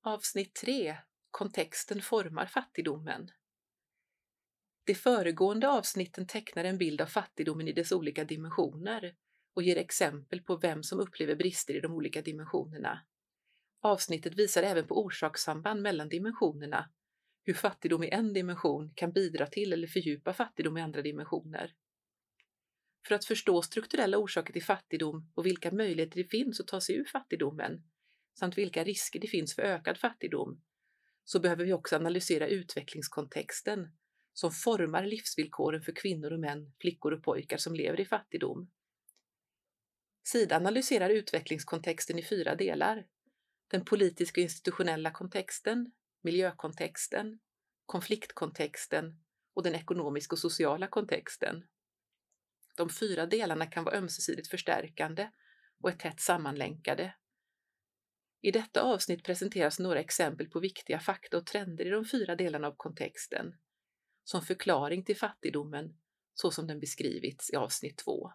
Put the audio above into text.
Avsnitt 3 Kontexten formar fattigdomen. De föregående avsnitten tecknar en bild av fattigdomen i dess olika dimensioner och ger exempel på vem som upplever brister i de olika dimensionerna. Avsnittet visar även på orsakssamband mellan dimensionerna, hur fattigdom i en dimension kan bidra till eller fördjupa fattigdom i andra dimensioner. För att förstå strukturella orsaker till fattigdom och vilka möjligheter det finns att ta sig ur fattigdomen, samt vilka risker det finns för ökad fattigdom, så behöver vi också analysera utvecklingskontexten som formar livsvillkoren för kvinnor och män, flickor och pojkar som lever i fattigdom. Sida analyserar utvecklingskontexten i fyra delar. Den politiska och institutionella kontexten, miljökontexten, konfliktkontexten och den ekonomiska och sociala kontexten. De fyra delarna kan vara ömsesidigt förstärkande och är tätt sammanlänkade. I detta avsnitt presenteras några exempel på viktiga fakta och trender i de fyra delarna av kontexten, som förklaring till fattigdomen så som den beskrivits i avsnitt 2.